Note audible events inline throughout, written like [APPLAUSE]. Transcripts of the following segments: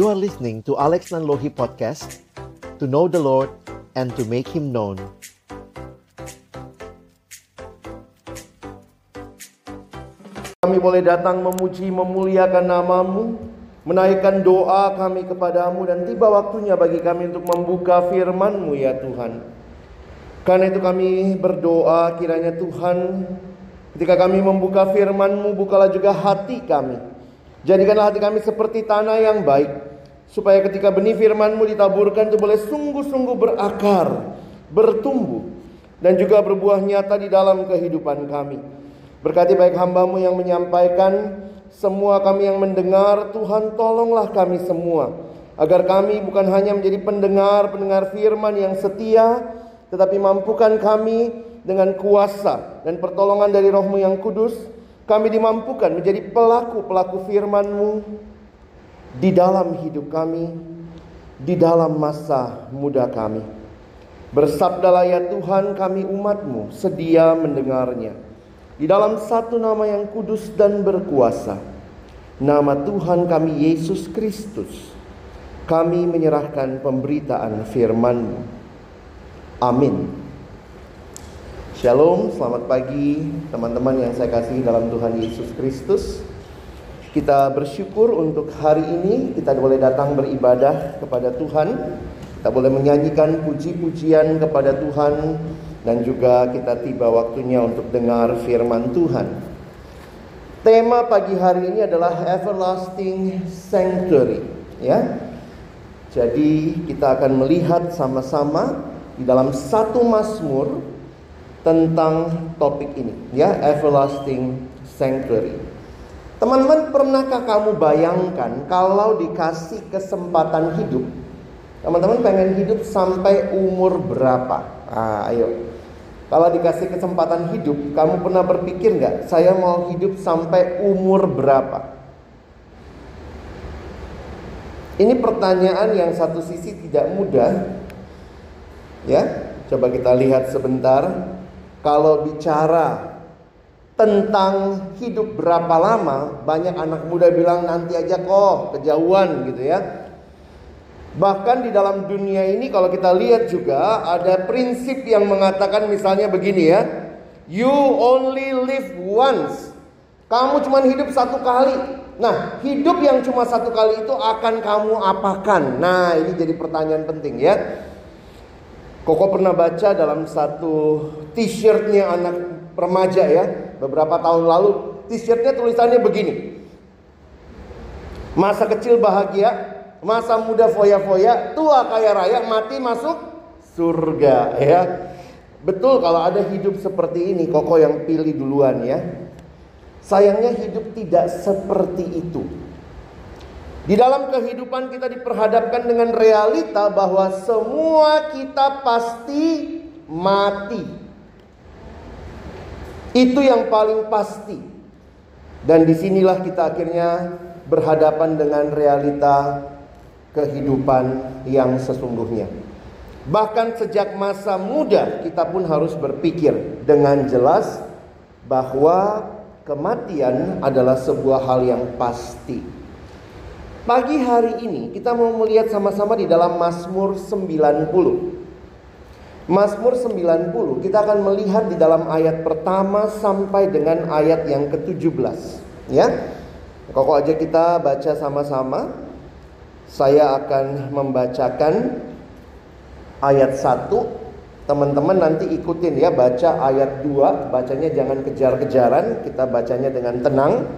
You are listening to Alex Nanlohi Podcast To know the Lord and to make Him known Kami boleh datang memuji, memuliakan namamu Menaikkan doa kami kepadamu Dan tiba waktunya bagi kami untuk membuka firmanmu ya Tuhan Karena itu kami berdoa kiranya Tuhan Ketika kami membuka firman-Mu, bukalah juga hati kami. Jadikanlah hati kami seperti tanah yang baik. Supaya ketika benih firman-Mu ditaburkan itu boleh sungguh-sungguh berakar, bertumbuh. Dan juga berbuah nyata di dalam kehidupan kami. Berkati baik hambamu yang menyampaikan, semua kami yang mendengar, Tuhan tolonglah kami semua. Agar kami bukan hanya menjadi pendengar-pendengar firman yang setia, tetapi mampukan kami dengan kuasa dan pertolongan dari rohmu yang kudus, kami dimampukan menjadi pelaku-pelaku firman-Mu di dalam hidup kami, di dalam masa muda kami. Bersabdalah ya Tuhan kami umatmu sedia mendengarnya. Di dalam satu nama yang kudus dan berkuasa. Nama Tuhan kami Yesus Kristus. Kami menyerahkan pemberitaan firman-Mu. Amin. Shalom, selamat pagi teman-teman yang saya kasih dalam Tuhan Yesus Kristus. Kita bersyukur untuk hari ini kita boleh datang beribadah kepada Tuhan. Kita boleh menyanyikan puji-pujian kepada Tuhan dan juga kita tiba waktunya untuk dengar firman Tuhan. Tema pagi hari ini adalah everlasting sanctuary, ya. Jadi kita akan melihat sama-sama di dalam satu Mazmur tentang topik ini ya everlasting sanctuary. Teman-teman pernahkah kamu bayangkan kalau dikasih kesempatan hidup Teman-teman pengen hidup sampai umur berapa? Ah, ayo. Kalau dikasih kesempatan hidup, kamu pernah berpikir nggak? Saya mau hidup sampai umur berapa? Ini pertanyaan yang satu sisi tidak mudah. Ya, coba kita lihat sebentar kalau bicara tentang hidup berapa lama, banyak anak muda bilang nanti aja kok, kejauhan gitu ya. Bahkan di dalam dunia ini kalau kita lihat juga ada prinsip yang mengatakan misalnya begini ya. You only live once. Kamu cuma hidup satu kali. Nah, hidup yang cuma satu kali itu akan kamu apakan? Nah, ini jadi pertanyaan penting ya. Koko pernah baca dalam satu t-shirtnya anak remaja ya, beberapa tahun lalu t-shirtnya tulisannya begini. Masa kecil bahagia, masa muda foya-foya, tua kaya raya, mati masuk surga ya. Betul kalau ada hidup seperti ini, Koko yang pilih duluan ya. Sayangnya hidup tidak seperti itu. Di dalam kehidupan kita diperhadapkan dengan realita bahwa semua kita pasti mati. Itu yang paling pasti. Dan di sinilah kita akhirnya berhadapan dengan realita kehidupan yang sesungguhnya. Bahkan sejak masa muda kita pun harus berpikir dengan jelas bahwa kematian adalah sebuah hal yang pasti. Pagi hari ini kita mau melihat sama-sama di dalam Mazmur 90. Mazmur 90 kita akan melihat di dalam ayat pertama sampai dengan ayat yang ke-17 ya. Kok aja kita baca sama-sama. Saya akan membacakan ayat 1 Teman-teman nanti ikutin ya baca ayat 2 Bacanya jangan kejar-kejaran Kita bacanya dengan tenang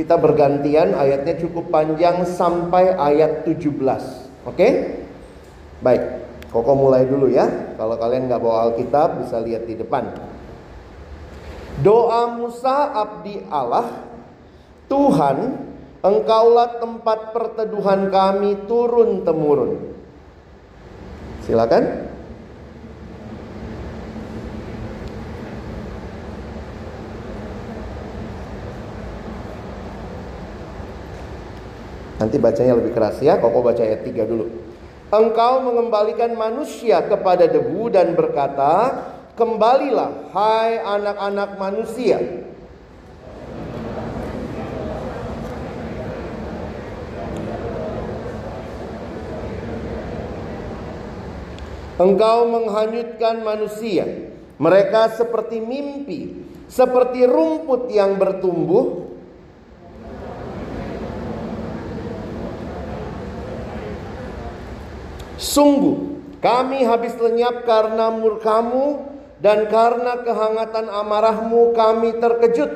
kita bergantian ayatnya cukup panjang sampai ayat 17. Oke? Baik, Koko mulai dulu ya. Kalau kalian nggak bawa Alkitab bisa lihat di depan. Doa Musa abdi Allah, Tuhan, Engkaulah tempat perteduhan kami turun temurun. Silakan. Nanti bacanya lebih keras ya. Koko baca ayat 3 dulu. Engkau mengembalikan manusia kepada debu dan berkata, "Kembalilah, hai anak-anak manusia." Engkau menghanyutkan manusia. Mereka seperti mimpi, seperti rumput yang bertumbuh, Sungguh, kami habis lenyap karena murkamu dan karena kehangatan amarahmu kami terkejut.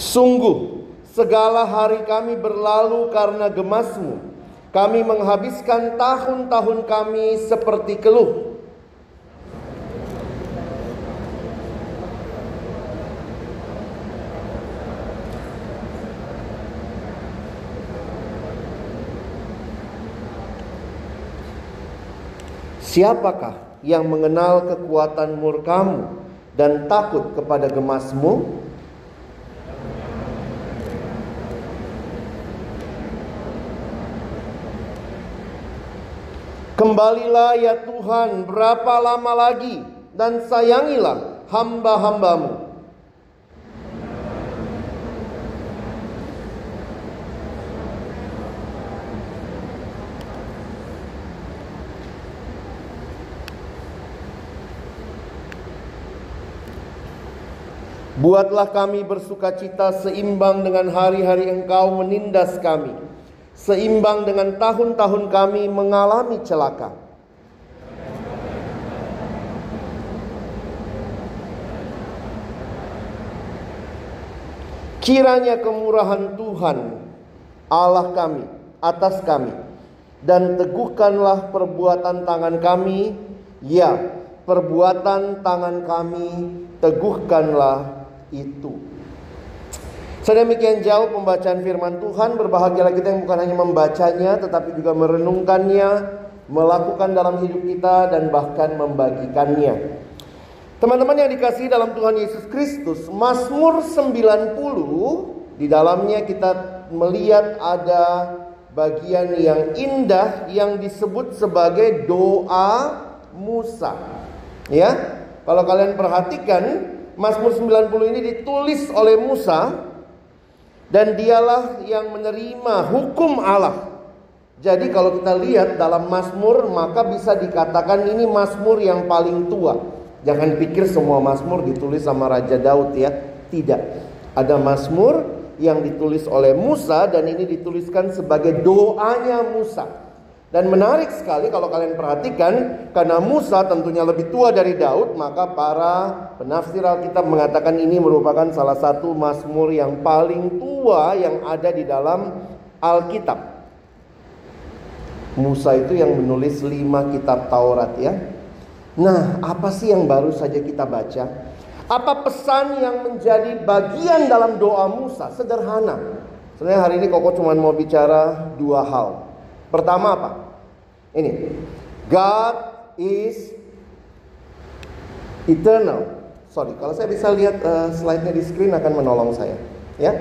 Sungguh, Segala hari kami berlalu karena gemasmu. Kami menghabiskan tahun-tahun kami seperti keluh. Siapakah yang mengenal kekuatan murkamu dan takut kepada gemasmu? Kembalilah ya Tuhan berapa lama lagi dan sayangilah hamba-hambamu. Buatlah kami bersuka cita seimbang dengan hari-hari engkau menindas kami. Seimbang dengan tahun-tahun kami mengalami celaka. Kiranya kemurahan Tuhan Allah kami atas kami. Dan teguhkanlah perbuatan tangan kami. Ya perbuatan tangan kami teguhkanlah itu Sedemikian jauh pembacaan firman Tuhan, berbahagialah kita yang bukan hanya membacanya tetapi juga merenungkannya, melakukan dalam hidup kita dan bahkan membagikannya. Teman-teman yang dikasih dalam Tuhan Yesus Kristus, Mazmur 90 di dalamnya kita melihat ada bagian yang indah yang disebut sebagai doa Musa. Ya. Kalau kalian perhatikan, Mazmur 90 ini ditulis oleh Musa dan dialah yang menerima hukum Allah. Jadi kalau kita lihat dalam Mazmur maka bisa dikatakan ini Mazmur yang paling tua. Jangan pikir semua Mazmur ditulis sama Raja Daud ya. Tidak. Ada Mazmur yang ditulis oleh Musa dan ini dituliskan sebagai doanya Musa. Dan menarik sekali kalau kalian perhatikan karena Musa tentunya lebih tua dari Daud, maka para penafsir Alkitab mengatakan ini merupakan salah satu mazmur yang paling tua yang ada di dalam Alkitab. Musa itu yang menulis lima kitab Taurat ya. Nah, apa sih yang baru saja kita baca? Apa pesan yang menjadi bagian dalam doa Musa? Sederhana. Sebenarnya hari ini Koko cuma mau bicara dua hal. Pertama apa? Ini. God is eternal. Sorry, kalau saya bisa lihat uh, slide-nya di screen akan menolong saya. Ya.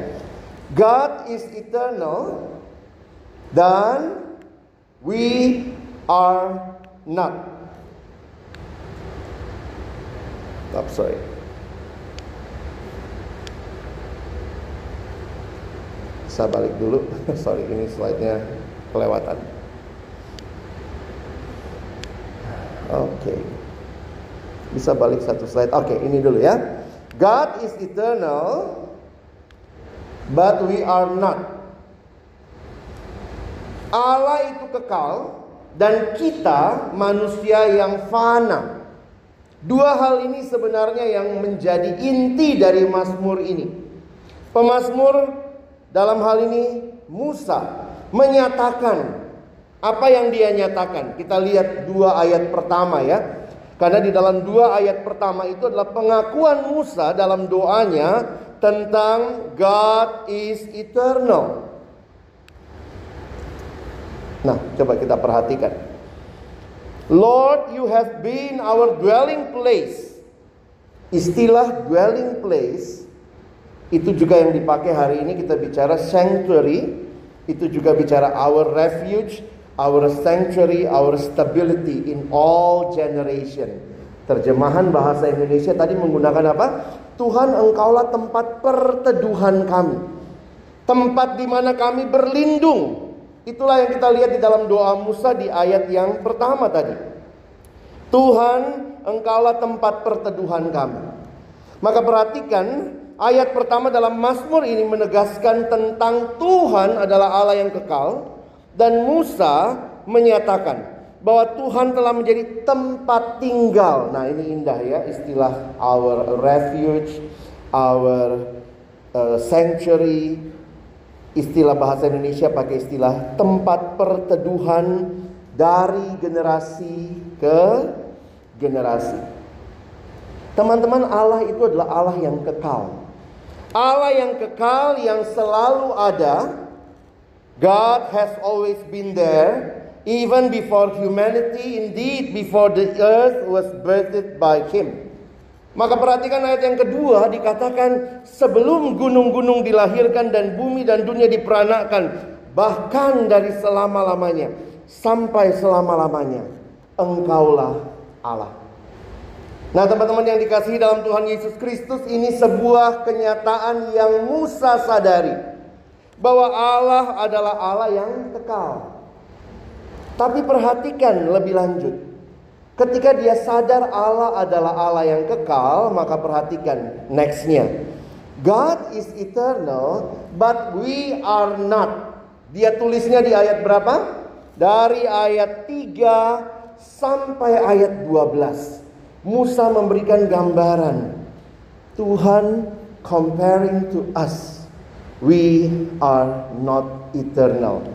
God is eternal dan we are not. Oh, sorry. Saya balik dulu. [LAUGHS] sorry, ini slide-nya kelewatan. Oke. Okay. Bisa balik satu slide. Oke, okay, ini dulu ya. God is eternal, but we are not. Allah itu kekal dan kita manusia yang fana. Dua hal ini sebenarnya yang menjadi inti dari Mazmur ini. Pemazmur dalam hal ini Musa menyatakan apa yang dia nyatakan? Kita lihat dua ayat pertama ya. Karena di dalam dua ayat pertama itu adalah pengakuan Musa dalam doanya tentang God is eternal. Nah, coba kita perhatikan. Lord, you have been our dwelling place. Istilah dwelling place itu juga yang dipakai hari ini kita bicara sanctuary, itu juga bicara our refuge, our sanctuary, our stability in all generation. Terjemahan bahasa Indonesia tadi menggunakan apa? Tuhan engkaulah tempat perteduhan kami. tempat di mana kami berlindung. Itulah yang kita lihat di dalam doa Musa di ayat yang pertama tadi. Tuhan, Engkaulah tempat perteduhan kami. Maka perhatikan ayat pertama dalam Mazmur ini menegaskan tentang Tuhan adalah Allah yang kekal dan Musa menyatakan bahwa Tuhan telah menjadi tempat tinggal. Nah, ini indah ya istilah our refuge, our uh, sanctuary, istilah bahasa Indonesia pakai istilah tempat perteduhan dari generasi ke generasi. Teman-teman, Allah itu adalah Allah yang kekal. Allah yang kekal yang selalu ada. God has always been there even before humanity, indeed before the earth was birthed by him. Maka perhatikan ayat yang kedua dikatakan sebelum gunung-gunung dilahirkan dan bumi dan dunia diperanakan bahkan dari selama-lamanya sampai selama-lamanya engkaulah Allah. Nah teman-teman yang dikasihi dalam Tuhan Yesus Kristus ini sebuah kenyataan yang Musa sadari bahwa Allah adalah Allah yang kekal. Tapi perhatikan lebih lanjut. Ketika dia sadar Allah adalah Allah yang kekal, maka perhatikan nextnya. God is eternal, but we are not. Dia tulisnya di ayat berapa? Dari ayat 3 sampai ayat 12. Musa memberikan gambaran. Tuhan comparing to us. We are not eternal.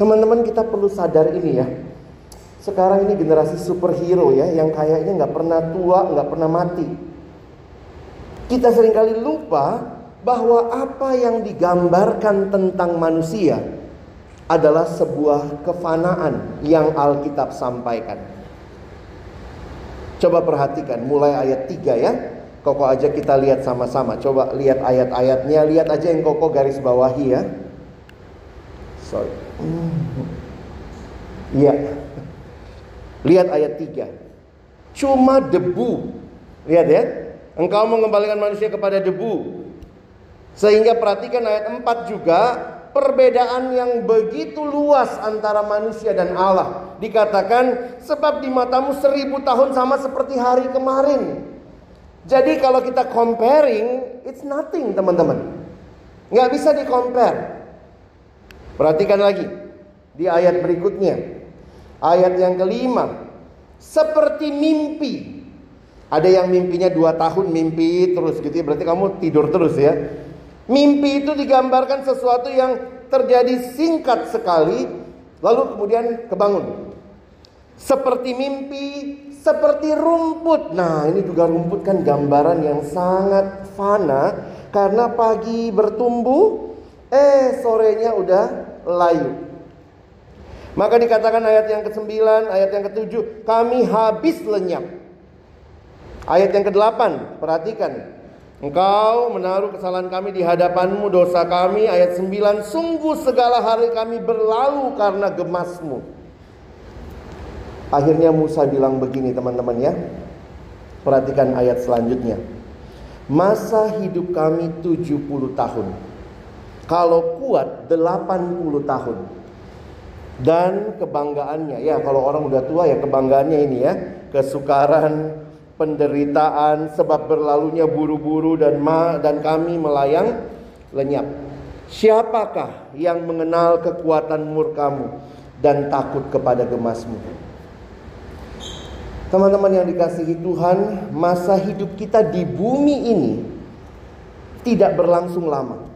Teman-teman kita perlu sadar ini ya. Sekarang ini generasi superhero ya yang kayaknya nggak pernah tua, nggak pernah mati. Kita sering kali lupa bahwa apa yang digambarkan tentang manusia adalah sebuah kefanaan yang Alkitab sampaikan. Coba perhatikan mulai ayat 3 ya. Koko aja kita lihat sama-sama. Coba lihat ayat-ayatnya, lihat aja yang Koko garis bawahi ya. Sorry. Iya. Lihat ayat 3. Cuma debu. Lihat ya. Engkau mengembalikan manusia kepada debu. Sehingga perhatikan ayat 4 juga. Perbedaan yang begitu luas antara manusia dan Allah. Dikatakan sebab di matamu seribu tahun sama seperti hari kemarin. Jadi kalau kita comparing, it's nothing teman-teman. Nggak bisa di compare. Perhatikan lagi di ayat berikutnya. Ayat yang kelima. Seperti mimpi. Ada yang mimpinya dua tahun mimpi terus gitu ya. Berarti kamu tidur terus ya. Mimpi itu digambarkan sesuatu yang terjadi singkat sekali. Lalu kemudian kebangun. Seperti mimpi, seperti rumput. Nah ini juga rumput kan gambaran yang sangat fana. Karena pagi bertumbuh, eh sorenya udah layu. Maka dikatakan ayat yang ke-9, ayat yang ke-7, kami habis lenyap. Ayat yang ke-8, perhatikan. Engkau menaruh kesalahan kami di hadapanmu, dosa kami. Ayat 9, sungguh segala hari kami berlalu karena gemasmu. Akhirnya Musa bilang begini teman-teman ya. Perhatikan ayat selanjutnya. Masa hidup kami 70 tahun. Kalau kuat 80 tahun dan kebanggaannya. Ya, kalau orang udah tua ya kebanggaannya ini ya, kesukaran, penderitaan sebab berlalunya buru-buru dan ma dan kami melayang lenyap. Siapakah yang mengenal kekuatan murkamu dan takut kepada gemasmu? Teman-teman yang dikasihi Tuhan, masa hidup kita di bumi ini tidak berlangsung lama.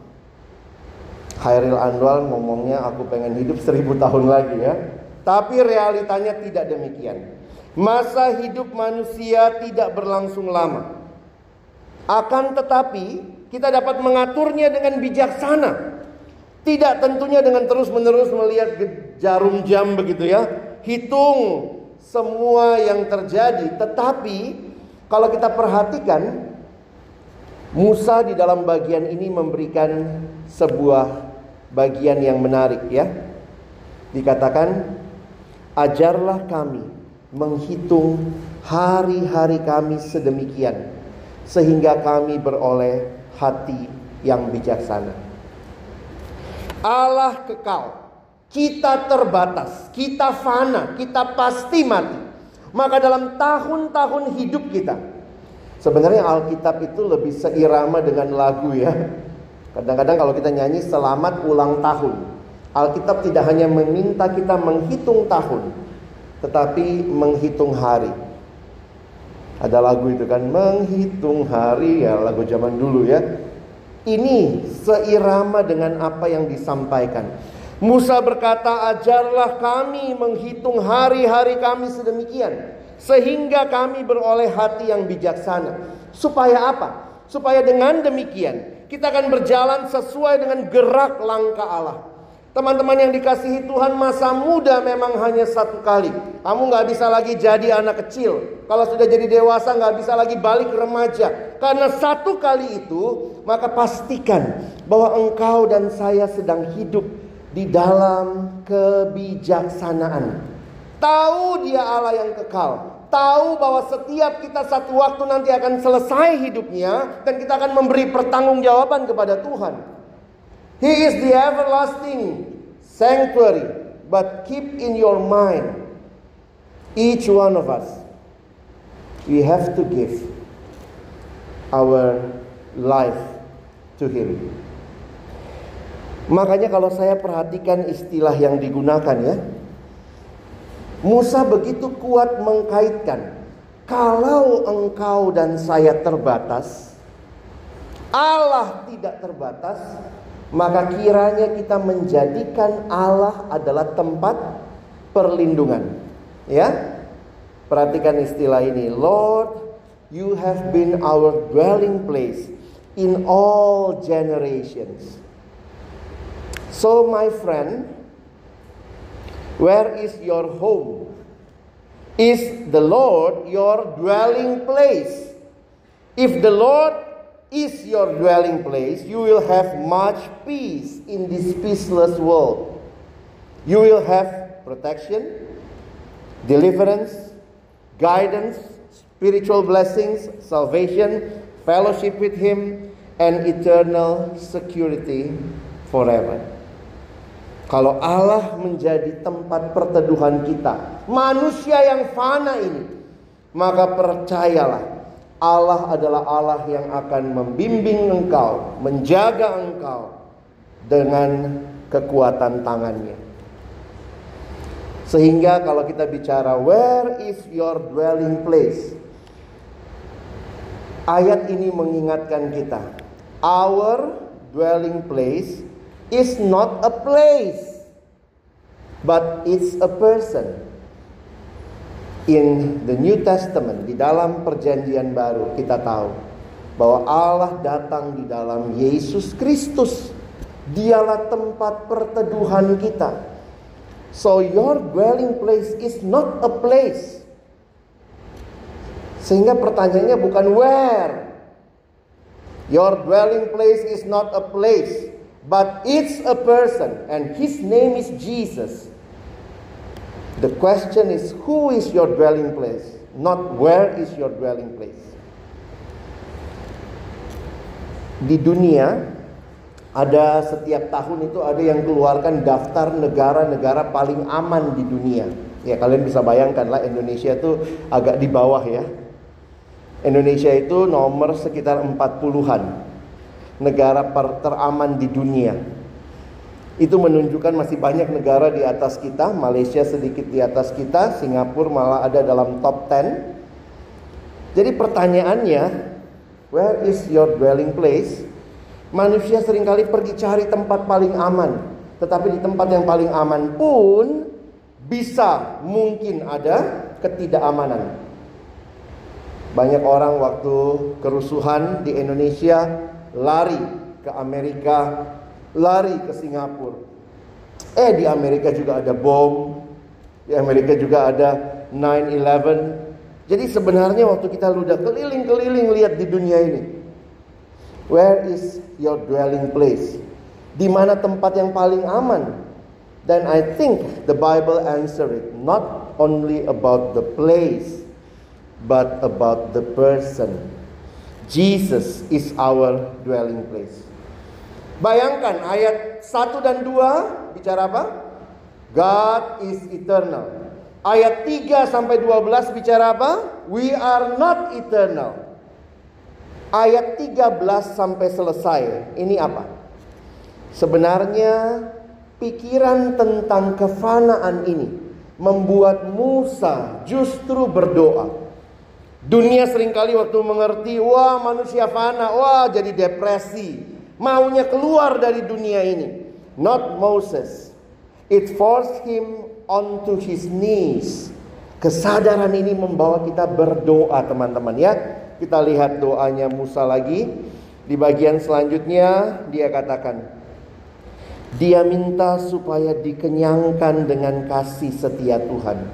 Khairil Anwar ngomongnya aku pengen hidup seribu tahun lagi ya. Tapi realitanya tidak demikian. Masa hidup manusia tidak berlangsung lama. Akan tetapi kita dapat mengaturnya dengan bijaksana. Tidak tentunya dengan terus-menerus melihat jarum jam begitu ya. Hitung semua yang terjadi. Tetapi kalau kita perhatikan Musa di dalam bagian ini memberikan sebuah bagian yang menarik ya. Dikatakan ajarlah kami menghitung hari-hari kami sedemikian sehingga kami beroleh hati yang bijaksana. Allah kekal. Kita terbatas, kita fana, kita pasti mati. Maka dalam tahun-tahun hidup kita, sebenarnya Alkitab itu lebih seirama dengan lagu ya. Kadang-kadang kalau kita nyanyi selamat ulang tahun. Alkitab tidak hanya meminta kita menghitung tahun, tetapi menghitung hari. Ada lagu itu kan menghitung hari ya lagu zaman dulu ya. Ini seirama dengan apa yang disampaikan. Musa berkata, "Ajarlah kami menghitung hari-hari kami sedemikian sehingga kami beroleh hati yang bijaksana." Supaya apa? Supaya dengan demikian kita akan berjalan sesuai dengan gerak langkah Allah. Teman-teman yang dikasihi Tuhan masa muda memang hanya satu kali. Kamu nggak bisa lagi jadi anak kecil. Kalau sudah jadi dewasa nggak bisa lagi balik remaja. Karena satu kali itu maka pastikan bahwa engkau dan saya sedang hidup di dalam kebijaksanaan. Tahu dia Allah yang kekal. Tahu bahwa setiap kita satu waktu nanti akan selesai hidupnya dan kita akan memberi pertanggungjawaban kepada Tuhan. He is the everlasting sanctuary. But keep in your mind, each one of us, we have to give our life to Him. Makanya kalau saya perhatikan istilah yang digunakan ya, Musa begitu kuat mengkaitkan, kalau engkau dan saya terbatas, Allah tidak terbatas, maka kiranya kita menjadikan Allah adalah tempat perlindungan. Ya. Perhatikan istilah ini. Lord, you have been our dwelling place in all generations. So my friend, where is your home? Is the Lord your dwelling place? If the Lord is your dwelling place, you will have much peace in this peaceless world. You will have protection, deliverance, guidance, spiritual blessings, salvation, fellowship with Him, and eternal security forever. Kalau Allah menjadi tempat perteduhan kita, manusia yang fana ini, maka percayalah Allah adalah Allah yang akan membimbing engkau, menjaga engkau dengan kekuatan tangannya. Sehingga kalau kita bicara where is your dwelling place? Ayat ini mengingatkan kita, our dwelling place is not a place but it's a person in the New Testament, di dalam perjanjian baru kita tahu bahwa Allah datang di dalam Yesus Kristus. Dialah tempat perteduhan kita. So your dwelling place is not a place. Sehingga pertanyaannya bukan where. Your dwelling place is not a place, but it's a person and his name is Jesus. The question is who is your dwelling place, not where is your dwelling place. Di dunia ada setiap tahun itu ada yang keluarkan daftar negara-negara paling aman di dunia. Ya kalian bisa bayangkan lah Indonesia itu agak di bawah ya. Indonesia itu nomor sekitar 40-an negara teraman di dunia itu menunjukkan masih banyak negara di atas kita, Malaysia sedikit di atas kita, Singapura malah ada dalam top 10. Jadi pertanyaannya, where is your dwelling place? Manusia sering kali pergi cari tempat paling aman, tetapi di tempat yang paling aman pun bisa mungkin ada ketidakamanan. Banyak orang waktu kerusuhan di Indonesia lari ke Amerika, lari ke Singapura. Eh di Amerika juga ada bom, di Amerika juga ada 9/11. Jadi sebenarnya waktu kita udah keliling-keliling lihat di dunia ini, where is your dwelling place? Di mana tempat yang paling aman? Dan I think the Bible answer it not only about the place, but about the person. Jesus is our dwelling place. Bayangkan ayat 1 dan 2 bicara apa? God is eternal. Ayat 3 sampai 12 bicara apa? We are not eternal. Ayat 13 sampai selesai. Ini apa? Sebenarnya pikiran tentang kefanaan ini membuat Musa justru berdoa. Dunia sering kali waktu mengerti, wah manusia fana, wah jadi depresi. Maunya keluar dari dunia ini. Not Moses. It forced him onto his knees. Kesadaran ini membawa kita berdoa teman-teman ya. Kita lihat doanya Musa lagi. Di bagian selanjutnya dia katakan, dia minta supaya dikenyangkan dengan kasih setia Tuhan.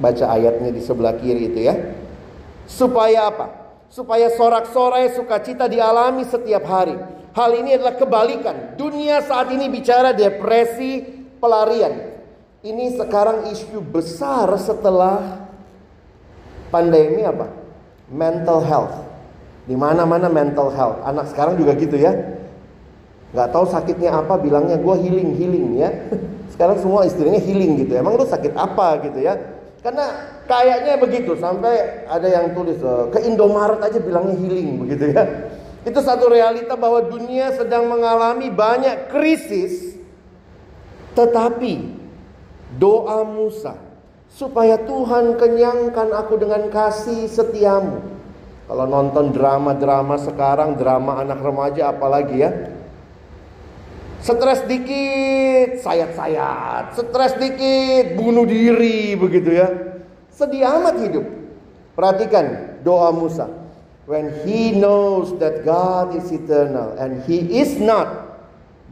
Baca ayatnya di sebelah kiri itu ya. Supaya apa? Supaya sorak-sorai sukacita dialami setiap hari. Hal ini adalah kebalikan. Dunia saat ini bicara depresi, pelarian. Ini sekarang isu besar setelah pandemi apa? Mental health. Di mana-mana mental health. Anak sekarang juga gitu ya. Gak tahu sakitnya apa, bilangnya gue healing healing ya. [LAUGHS] Sekarang semua istilahnya healing gitu. Emang lu sakit apa gitu ya? Karena kayaknya begitu sampai ada yang tulis eh, ke Indomaret aja bilangnya healing begitu ya. Itu satu realita bahwa dunia sedang mengalami banyak krisis. Tetapi doa Musa supaya Tuhan kenyangkan aku dengan kasih setiamu. Kalau nonton drama-drama sekarang, drama anak remaja apalagi ya. Stres dikit, sayat-sayat. Stres dikit, bunuh diri begitu ya. Sedih amat hidup. Perhatikan doa Musa. When he knows that God is eternal and he is not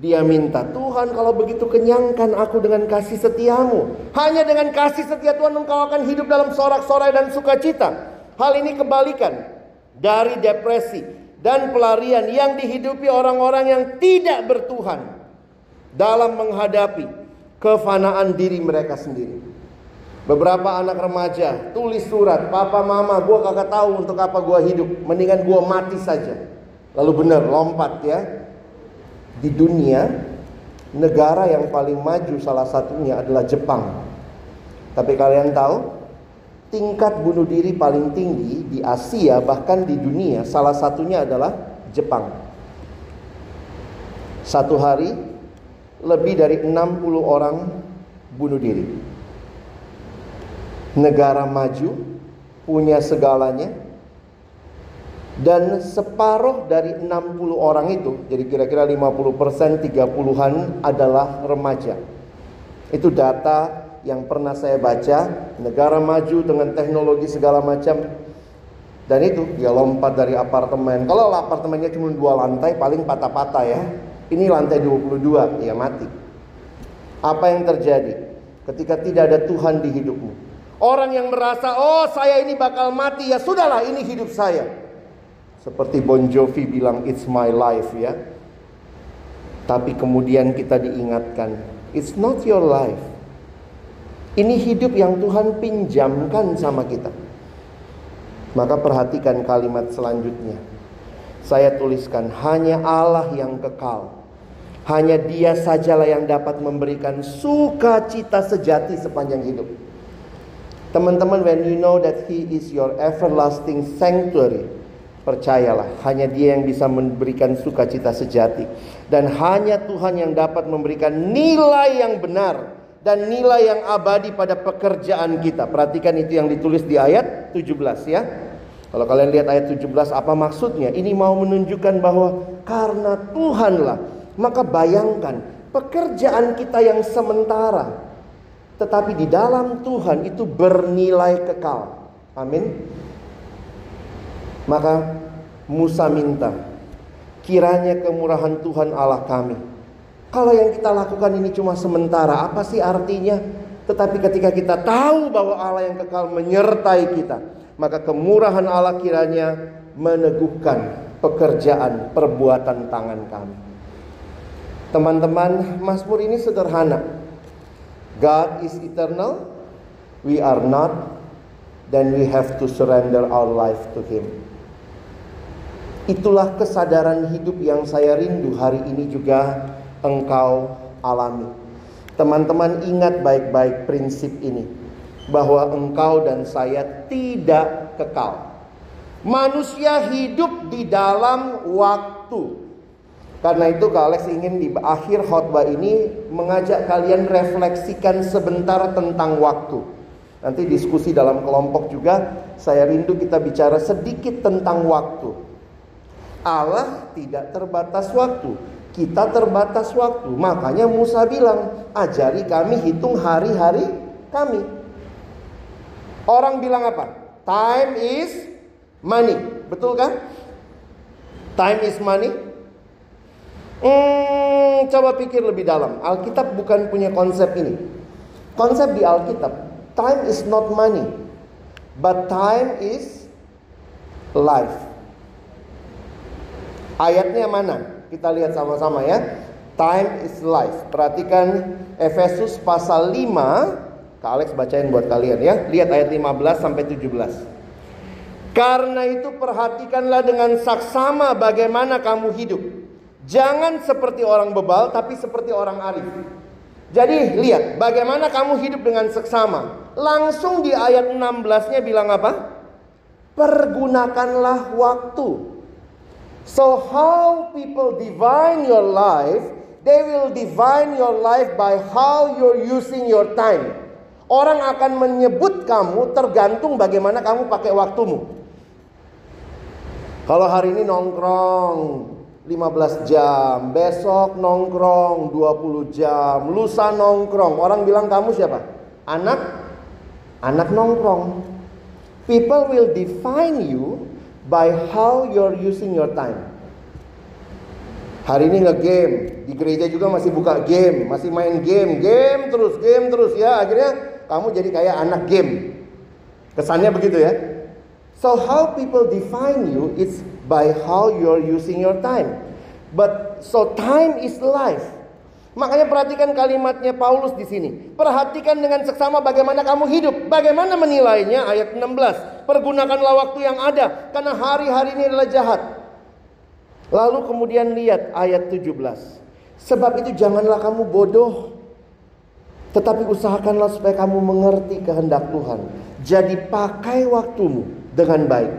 dia minta, Tuhan kalau begitu kenyangkan aku dengan kasih setiamu. Hanya dengan kasih setia Tuhan engkau akan hidup dalam sorak-sorai dan sukacita. Hal ini kebalikan dari depresi dan pelarian yang dihidupi orang-orang yang tidak bertuhan dalam menghadapi kefanaan diri mereka sendiri. Beberapa anak remaja tulis surat, "Papa, Mama, gua kagak tahu untuk apa gua hidup, mendingan gua mati saja." Lalu benar lompat ya, di dunia negara yang paling maju salah satunya adalah Jepang. Tapi kalian tahu tingkat bunuh diri paling tinggi di Asia bahkan di dunia salah satunya adalah Jepang. Satu hari lebih dari 60 orang bunuh diri. Negara maju punya segalanya, dan separuh dari 60 orang itu, jadi kira-kira 50 persen, 30-an adalah remaja. Itu data yang pernah saya baca, negara maju dengan teknologi segala macam. Dan itu dia lompat dari apartemen. Kalau apartemennya cuma dua lantai, paling patah-patah ya. Ini lantai 22, ya mati. Apa yang terjadi ketika tidak ada Tuhan di hidupmu? Orang yang merasa, oh saya ini bakal mati, ya sudahlah ini hidup saya. Seperti Bon Jovi bilang it's my life ya. Tapi kemudian kita diingatkan, it's not your life. Ini hidup yang Tuhan pinjamkan sama kita. Maka perhatikan kalimat selanjutnya. Saya tuliskan hanya Allah yang kekal. Hanya dia sajalah yang dapat memberikan sukacita sejati sepanjang hidup. Teman-teman, when you know that he is your everlasting sanctuary, Percayalah, hanya Dia yang bisa memberikan sukacita sejati, dan hanya Tuhan yang dapat memberikan nilai yang benar dan nilai yang abadi pada pekerjaan kita. Perhatikan itu yang ditulis di ayat 17 ya. Kalau kalian lihat ayat 17 apa maksudnya? Ini mau menunjukkan bahwa karena Tuhanlah, maka bayangkan pekerjaan kita yang sementara tetapi di dalam Tuhan itu bernilai kekal. Amin. Maka Musa minta, kiranya kemurahan Tuhan Allah kami. Kalau yang kita lakukan ini cuma sementara, apa sih artinya? Tetapi ketika kita tahu bahwa Allah yang kekal menyertai kita, maka kemurahan Allah kiranya meneguhkan pekerjaan perbuatan tangan kami. Teman-teman, Mazmur ini sederhana. God is eternal, we are not, then we have to surrender our life to Him. Itulah kesadaran hidup yang saya rindu hari ini juga engkau alami. Teman-teman ingat baik-baik prinsip ini bahwa engkau dan saya tidak kekal. Manusia hidup di dalam waktu. Karena itu Kak Alex ingin di akhir khotbah ini mengajak kalian refleksikan sebentar tentang waktu. Nanti diskusi dalam kelompok juga saya rindu kita bicara sedikit tentang waktu. Allah tidak terbatas waktu. Kita terbatas waktu. Makanya Musa bilang, "Ajari kami hitung hari-hari kami." Orang bilang apa? Time is money. Betul kan? Time is money. Hmm, coba pikir lebih dalam. Alkitab bukan punya konsep ini. Konsep di Alkitab, time is not money, but time is life. Ayatnya mana? Kita lihat sama-sama ya. Time is life. Perhatikan Efesus pasal 5 Kak Alex bacain buat kalian ya. Lihat ayat 15 sampai 17. Karena itu perhatikanlah dengan saksama bagaimana kamu hidup. Jangan seperti orang bebal tapi seperti orang arif. Jadi lihat bagaimana kamu hidup dengan seksama. Langsung di ayat 16-nya bilang apa? Pergunakanlah waktu. So how people divine your life, they will divine your life by how you're using your time. Orang akan menyebut kamu tergantung bagaimana kamu pakai waktumu. Kalau hari ini nongkrong 15 jam, besok nongkrong 20 jam, lusa nongkrong. Orang bilang kamu siapa? Anak anak nongkrong. People will define you by how you're using your time. Hari ini nge-game, di gereja juga masih buka game, masih main game, game terus, game terus ya. Akhirnya kamu jadi kayak anak game. Kesannya begitu ya. So how people define you it's by how you're using your time. But so time is life. Makanya perhatikan kalimatnya Paulus di sini. Perhatikan dengan seksama bagaimana kamu hidup. Bagaimana menilainya ayat 16. Pergunakanlah waktu yang ada karena hari-hari ini adalah jahat. Lalu kemudian lihat ayat 17. Sebab itu janganlah kamu bodoh tetapi usahakanlah supaya kamu mengerti kehendak Tuhan. Jadi pakai waktumu dengan baik.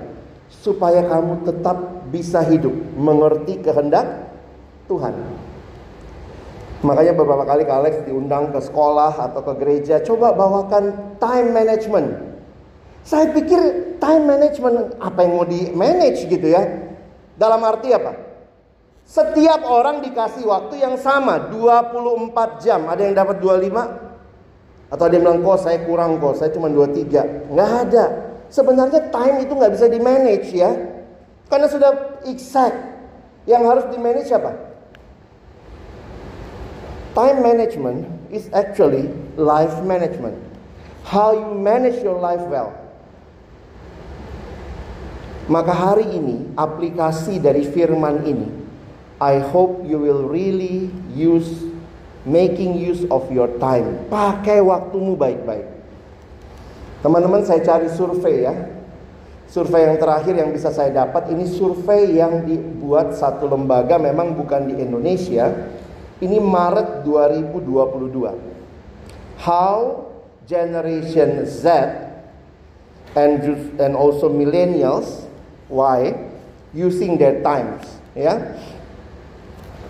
Supaya kamu tetap bisa hidup mengerti kehendak Tuhan. Makanya beberapa kali Kak Alex diundang ke sekolah atau ke gereja. Coba bawakan time management. Saya pikir time management apa yang mau di manage gitu ya. Dalam arti apa? Setiap orang dikasih waktu yang sama 24 jam. Ada yang dapat 25, atau dia bilang, kok saya kurang kok, saya cuma 23. Nggak ada. Sebenarnya time itu nggak bisa di-manage ya. Karena sudah exact. Yang harus di-manage apa? Time management is actually life management. How you manage your life well. Maka hari ini aplikasi dari firman ini I hope you will really use making use of your time. Pakai waktumu baik-baik. Teman-teman saya cari survei ya. Survei yang terakhir yang bisa saya dapat ini survei yang dibuat satu lembaga memang bukan di Indonesia. Ini Maret 2022. How Generation Z and and also millennials why using their times ya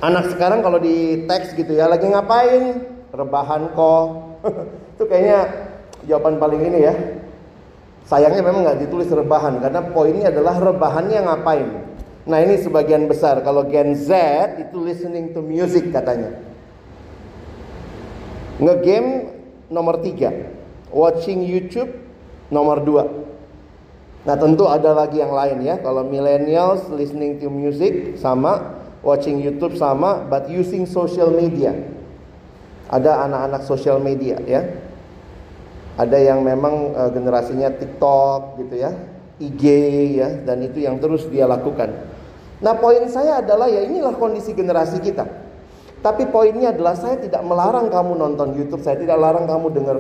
Anak sekarang kalau di teks gitu ya lagi ngapain? Rebahan kok. [LAUGHS] itu kayaknya jawaban paling ini ya. Sayangnya memang nggak ditulis rebahan karena poinnya adalah rebahannya ngapain. Nah ini sebagian besar kalau Gen Z itu listening to music katanya. Ngegame nomor tiga, watching YouTube nomor dua. Nah tentu ada lagi yang lain ya. Kalau millennials listening to music sama watching YouTube sama but using social media. Ada anak-anak social media ya. Ada yang memang uh, generasinya TikTok gitu ya, IG ya dan itu yang terus dia lakukan. Nah, poin saya adalah ya inilah kondisi generasi kita. Tapi poinnya adalah saya tidak melarang kamu nonton YouTube, saya tidak larang kamu dengar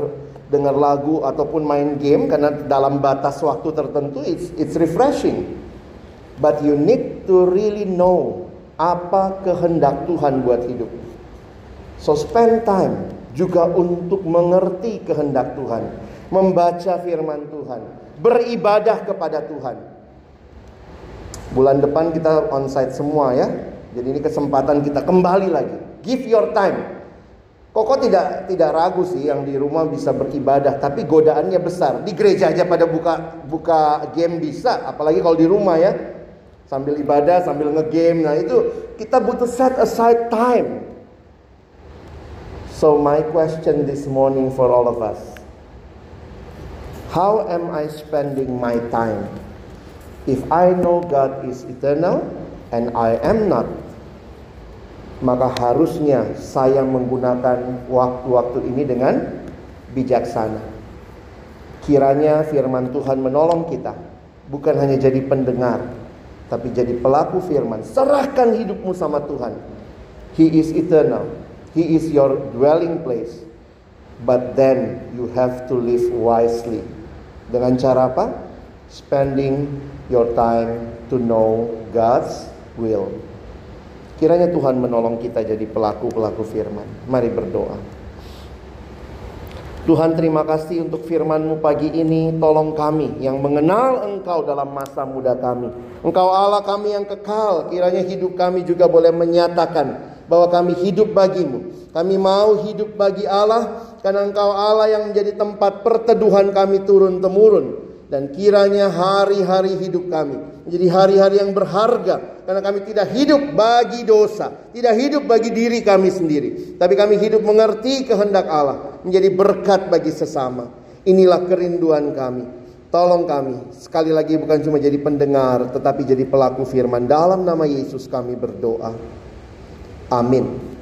dengar lagu ataupun main game karena dalam batas waktu tertentu it's, it's refreshing. But you need to really know apa kehendak Tuhan buat hidup. So spend time juga untuk mengerti kehendak Tuhan, membaca firman Tuhan, beribadah kepada Tuhan. Bulan depan kita onsite semua ya. Jadi ini kesempatan kita kembali lagi. Give your time. Koko tidak tidak ragu sih yang di rumah bisa beribadah, tapi godaannya besar. Di gereja aja pada buka buka game bisa, apalagi kalau di rumah ya. Sambil ibadah, sambil ngegame. Nah, itu kita butuh set aside time. So my question this morning for all of us. How am I spending my time? If I know God is eternal and I am not, maka harusnya saya menggunakan waktu-waktu ini dengan bijaksana. Kiranya firman Tuhan menolong kita, bukan hanya jadi pendengar, tapi jadi pelaku firman. Serahkan hidupmu sama Tuhan. He is eternal. He is your dwelling place. But then you have to live wisely. Dengan cara apa? Spending your time to know God's will. Kiranya Tuhan menolong kita jadi pelaku-pelaku firman. Mari berdoa. Tuhan terima kasih untuk firman-Mu pagi ini. Tolong kami yang mengenal Engkau dalam masa muda kami. Engkau Allah kami yang kekal. Kiranya hidup kami juga boleh menyatakan bahwa kami hidup bagimu. Kami mau hidup bagi Allah karena Engkau Allah yang menjadi tempat perteduhan kami turun-temurun. Dan kiranya hari-hari hidup kami menjadi hari-hari yang berharga karena kami tidak hidup bagi dosa, tidak hidup bagi diri kami sendiri, tapi kami hidup mengerti kehendak Allah, menjadi berkat bagi sesama. Inilah kerinduan kami. Tolong kami sekali lagi bukan cuma jadi pendengar tetapi jadi pelaku firman dalam nama Yesus kami berdoa. Amin.